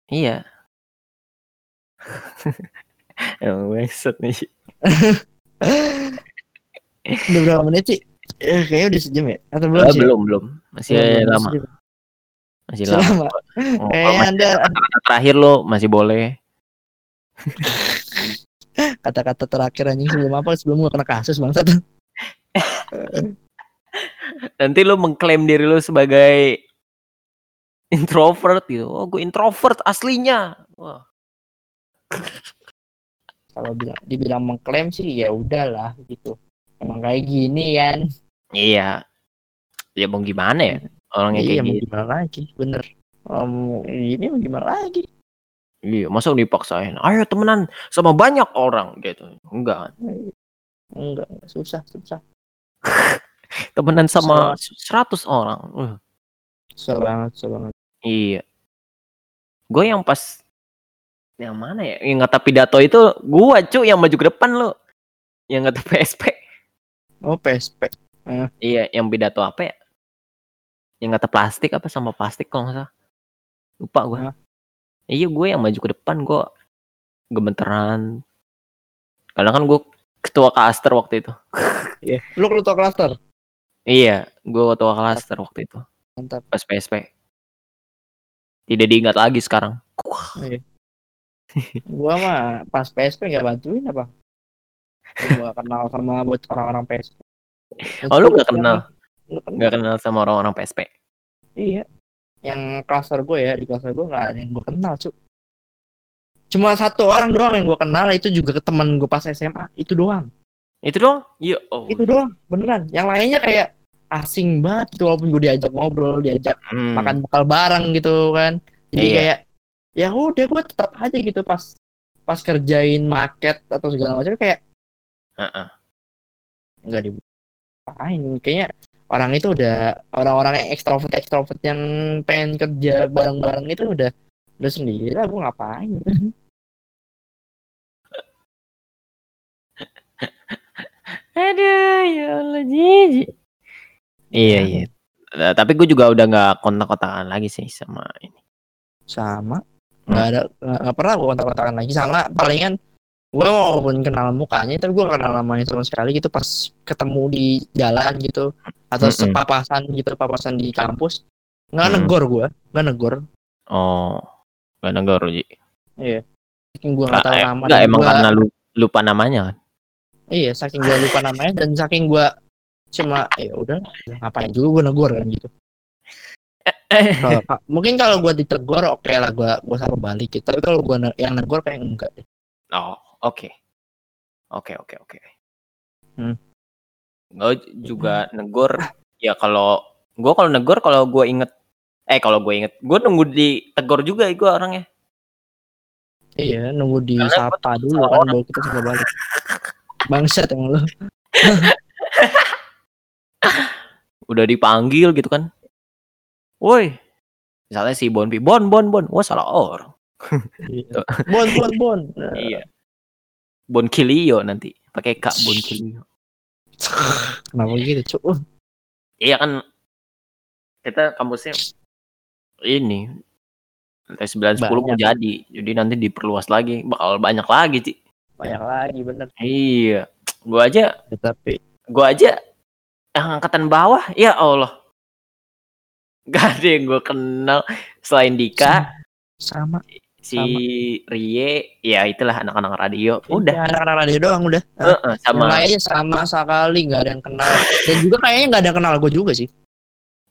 Iya. [LAUGHS] Emang bangsat nih. [LAUGHS] Udah berapa menit sih? Eh, kayaknya udah sejam ya? Atau belum Ah, sih? belum, belum. Masih Belum, lama. sejam. Masih Masih lama. [LAUGHS] lama. Oh, Eh, Anda kata terakhir lo masih boleh. kata-kata terakhir anjing sebelum apa? Sebelum gua kena kasus bangsat. Nanti lo mengklaim diri lo sebagai [LAUGHS] introvert gitu. Oh, gue introvert aslinya. Wah. [LAUGHS] Kalau bilang dibilang mengklaim sih ya udahlah gitu. Emang kayak gini kan. Iya. Ya mau gimana ya? Orangnya iya, kayak mau gitu. gimana lagi? Bener. Om, ini mau gimana lagi? Iya, masa dipaksain? Ayo temenan sama banyak orang gitu. Enggak. Enggak, enggak, susah, susah. [LAUGHS] Temenan sama 100 orang. Uh, Susah banget, susah banget. iya. Gue yang pas yang mana ya? Yang kata pidato itu gua cu yang maju ke depan lo. Yang kata [LAUGHS] PSP. Oh, PSP. Iya, yang pidato apa ya? Yang kata plastik apa sama plastik kalau nggak salah. Lupa gue. Hah? Iya, gue yang maju ke depan gue gemeteran. Karena kan gue ketua klaster waktu itu. [LAUGHS] Iya. Lu ketua klaster. Iya, gue ketua klaster waktu itu. Mantap. Pas PSP. Tidak diingat lagi sekarang. [LAUGHS] Gua mah pas PSP nggak bantuin apa? Gua kenal sama buat orang-orang PSP. [LAUGHS] Oh, lu nggak kenal? Nggak kenal. Sama orang-orang PSP. Iya. Yang klaster gue ya, di klaster gue nggak ada yang gue kenal, Cuk. Cuma satu orang doang yang gue kenal, itu juga ke temen gue pas SMA. Itu doang. Itu dong? Iya. Oh. Itu doang, beneran. Yang lainnya kayak asing banget gitu, walaupun gue diajak ngobrol, diajak Hmm. makan bakal bareng gitu kan. Jadi Iya. kayak ya udah gue tetap aja gitu pas pas kerjain market atau segala macam kayak Heeh. nggak dibukain kayaknya orang itu udah orang-orang yang ekstrovert ekstrovert yang pengen kerja bareng-bareng itu udah udah sendiri lah gue ngapain [LAUGHS] Aduh, ya Allah, jijik. Iya, iya. Eh, Tapi gue juga udah nggak kontak-kontakan lagi sih sama ini. sama nggak ada nggak nggak pernah gue kontak-kontakan lagi sama palingan gue walaupun kenal mukanya tapi gue kenal namanya sama sekali gitu pas ketemu di jalan gitu atau Mm-mm. sepapasan gitu papasan di kampus nggak Mm. negor gue nggak negor Oh, gak negor, Ji. saking gue nggak tahu Ah, nama Enggak, dan emang gua- karena lu lupa namanya kan? iya saking gue lupa namanya dan saking gue cuma ya udah ngapain juga gue negor kan gitu Kalau- ka- mungkin kalau gue ditegur oke lah gue gue sama balik gitu tapi kalau gue yang negor kayak enggak deh. Oh, oke. Oke, oke, oke. Hmm. Gue juga negor, ya kalau gue kalau negor kalau gue inget, eh kalau gue inget, gue nunggu ditegur juga gue orangnya. iya nunggu di Karena gua sapa tuh dulu kan baru kita coba balik bangsat emang lu [LAUGHS] Udah dipanggil gitu kan. Woi, misalnya si Bonpi, Bon, Bon, Bon, wah salah orang. [LAUGHS] Iya. [LAUGHS] bon bon bon Nah, [LAUGHS] Iya. Bon Kilio nanti, pakai kak Bon Kilio. kenapa gitu cuk Uh, Iya kan kita kampusnya ini lantai 9 10 mau jadi. Jadi nanti diperluas lagi, bakal banyak lagi, Ci. banyak lagi bener Iya. Gua aja, tapi gua aja yang angkatan bawah, ya Allah. [LAUGHS] Gak ada yang gue kenal selain Dika, sama si Rie, ya itulah anak-anak radio. Iya, Udah. anak-anak radio doang udah Heeh, Yang sama lainnya sama sekali nggak ada yang kenal dan juga kayaknya nggak ada yang kenal gue juga sih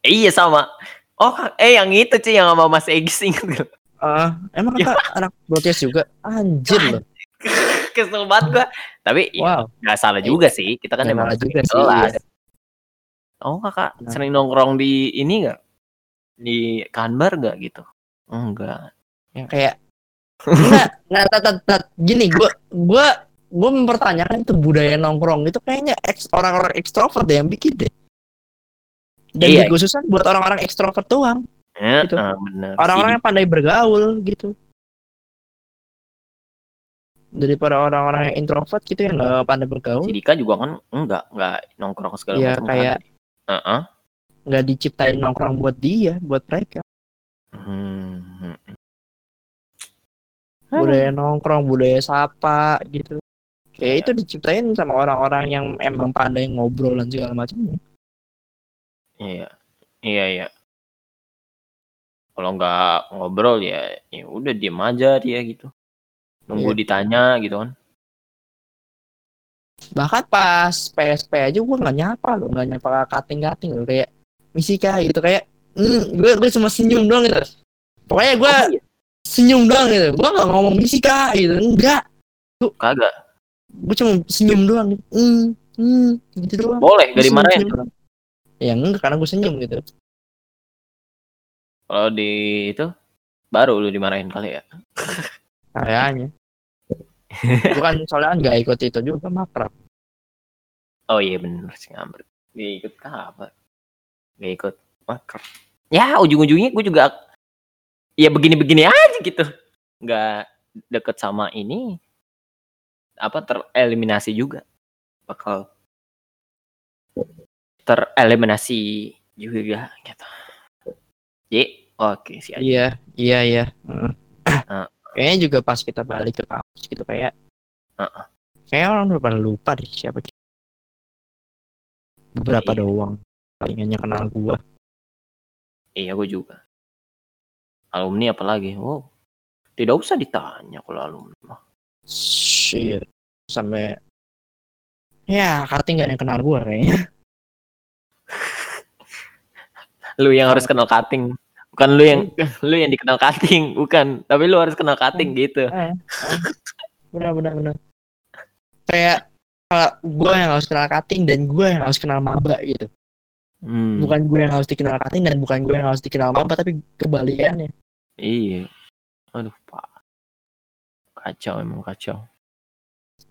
iya sama. Oh, eh yang itu sih yang sama Mas Egis inget gak? Ah, emang Ya. kak anak broadcast juga anjir loh [LAUGHS] Kesel banget gua. Tapi ya, wow nggak salah juga sih. Kita kan emang salah juga sih, iya. Oh kakak Nah. sering nongkrong di ini nggak? Di kanbar nggak gitu? Enggak. yang kayak nggak nggak tat, tat, gini gue gue gue mempertanyakan itu budaya nongkrong itu kayaknya eks, orang-orang ekstrovert deh yang bikin deh dan Iya. dikhususkan buat orang-orang ekstrovert doang Ya, Gitu. bener. orang-orang yang pandai bergaul gitu daripada orang-orang yang introvert gitu yang nggak pandai bergaul si Dika juga kan enggak enggak nongkrong segala Iya, macam. kayak- kan. Heeh. nggak diciptain nongkrong buat dia buat mereka Hmm. budaya nongkrong budaya sapa gitu kayak itu diciptain sama orang-orang yang emang pandai ngobrol dan segala macam Iya, iya, iya. Kalau nggak ngobrol ya, ya udah diem aja dia gitu. Nunggu Iya. ditanya gitu kan. Bahkan pas PSP aja gue nggak nyapa loh nggak nyapa kating kating loh kayak Misika gitu kayak mm, gue gue cuma senyum doang gitu pokoknya gue Oh, iya. senyum doang gitu gue nggak ngomong Misika gitu enggak Kagak. gue cuma senyum doang gitu. mm, mm, gitu doang Boleh, gak dimarahin. doang. ya enggak karena gue senyum gitu Kalau di itu baru lu dimarahin kali ya. kayaknya gue kan soalnya nggak ikut itu juga makrab Oh iya bener sih ngambret. Dia ikut kabar. Gak ikut maker. Ya ujung-ujungnya gue juga ya begini-begini aja gitu. Nggak deket sama ini. Apa tereliminasi juga. Bakal tereliminasi juga gitu. Jadi oke sih aja. iya iya iya. [CLEARS THROAT] Kayaknya juga pas kita balik ke kampus gitu kayak Heeh. kayak orang udah pada lupa deh siapa beberapa Iya. doang palingannya kenal gua Iya gue juga. Alumni apalagi. Oh. Tidak usah ditanya kalau alumni mah. shit sampai ya karting gak ada yang kenal gua kayaknya [LAUGHS] lu yang harus kenal cutting bukan lu yang [LAUGHS] lu yang dikenal cutting bukan. Tapi lu harus kenal cutting gitu. Eh, benar benar benar. Kayak kalau gua yang harus kenal cutting dan gua yang harus kenal maba gitu. Hmm, bukan gue yang harus dikenal cutting dan bukan gue yang harus dikenal maba tapi kebalikannya. Iya. Aduh pak. Kacau emang kacau.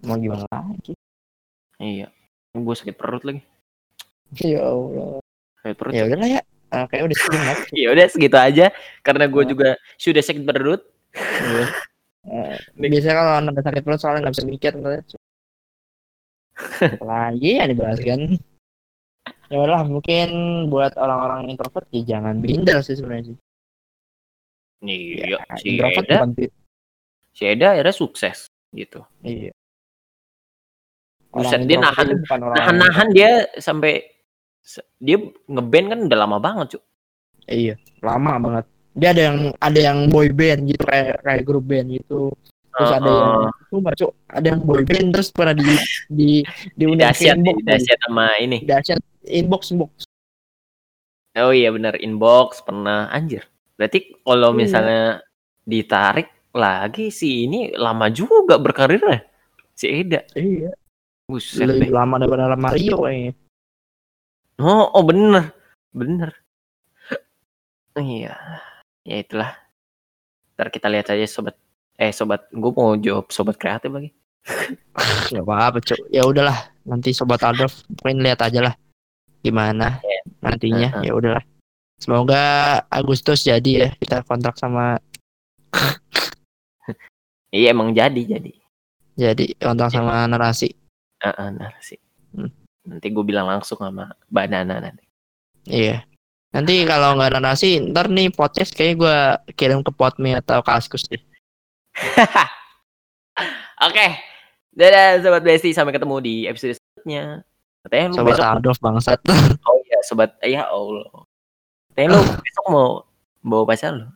Mau gimana lagi? Iya. Gue sakit perut lagi. Ya Allah. Sakit perut ya? udahlah ya Ah, kayak udah sering [LAUGHS] banget ya udah segitu aja. Karena gue Oh. juga sudah sakit perut Iya. Eh, biasanya kalau anda sakit perut soalnya nggak bisa mikir lagi ya dibahas kan? Ya udahlah mungkin buat orang-orang introvert ya jangan minder sih sebenarnya sih. Iya Ya, si introvert Eda. bukan si Eda akhirnya sukses gitu. Iya. Buset, dia nahan- itu bukan orang nahan nahan dia sampai dia ngeband kan udah lama banget cuy iya lama banget dia ada yang ada yang boy band gitu kayak kayak grup band gitu terus ada yang Sumpah, Cuk, ada yang boy band terus pernah di di di dahsyat inbox dahsyat sama ini dahsyat inbox inbox Oh iya benar inbox pernah anjir. Berarti kalau Iya. misalnya ditarik lagi si ini lama juga berkarirnya. Si Eda. iya Buset lebih deh. lama daripada Mario kayaknya Oh, oh bener. Bener. Iya. Ya itulah. Ntar kita lihat aja sobat. Eh sobat, gue mau jawab sobat kreatif lagi. nggak [LAUGHS] apa-apa ya udahlah nanti sobat Adolf mungkin lihat aja lah gimana nantinya Heeh. ya udahlah semoga Agustus jadi ya kita kontrak sama [LAUGHS] Iya emang jadi jadi. jadi kontrak sama narasi Heeh, nah sih. Hmm. Nanti gue bilang langsung sama Banana nanti. iya nanti kalau nggak narasi ntar nih podcast kayak gue kirim ke Potme atau Kaskus deh [LAUGHS] Oke. Dadah sobat Besti sampai ketemu di episode selanjutnya. Katanya lu sobat besok Adolf bangsat [LAUGHS] Oh iya sobat ya Allah. Katanya lu [LAUGHS] besok mau bawa pacar lu.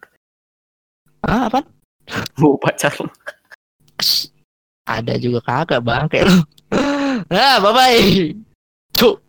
ah apa Bawa pacar lu. ada juga kagak bang kayak lu ah bye bye cuk